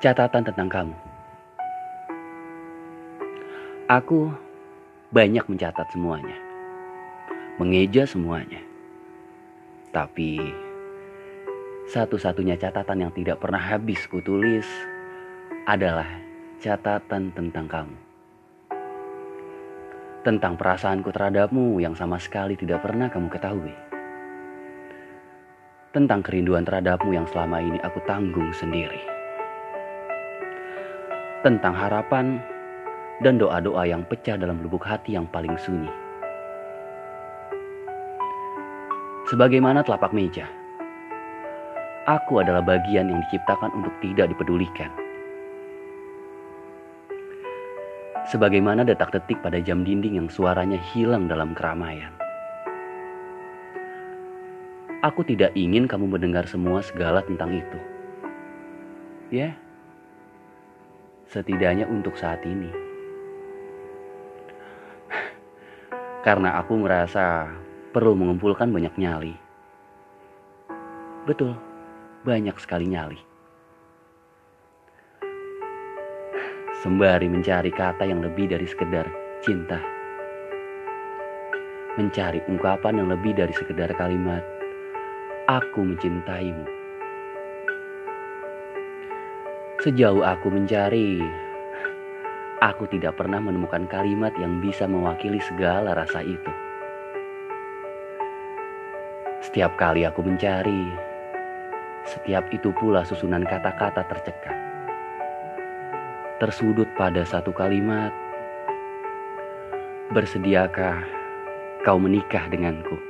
Catatan tentang kamu. Aku banyak mencatat semuanya. Mengeja semuanya. Tapi satu-satunya catatan yang tidak pernah habis kutulis adalah catatan tentang kamu. Tentang perasaanku terhadapmu yang sama sekali tidak pernah kamu ketahui. Tentang kerinduan terhadapmu yang selama ini aku tanggung sendiri tentang harapan dan doa-doa yang pecah dalam lubuk hati yang paling sunyi. Sebagaimana telapak meja, aku adalah bagian yang diciptakan untuk tidak dipedulikan. Sebagaimana detak-detik pada jam dinding yang suaranya hilang dalam keramaian. Aku tidak ingin kamu mendengar semua segala tentang itu. Ya, yeah setidaknya untuk saat ini. Karena aku merasa perlu mengumpulkan banyak nyali. Betul, banyak sekali nyali. Sembari mencari kata yang lebih dari sekedar cinta. Mencari ungkapan yang lebih dari sekedar kalimat, aku mencintaimu. Sejauh aku mencari, aku tidak pernah menemukan kalimat yang bisa mewakili segala rasa itu. Setiap kali aku mencari, setiap itu pula susunan kata-kata tercekat. Tersudut pada satu kalimat, bersediakah kau menikah denganku?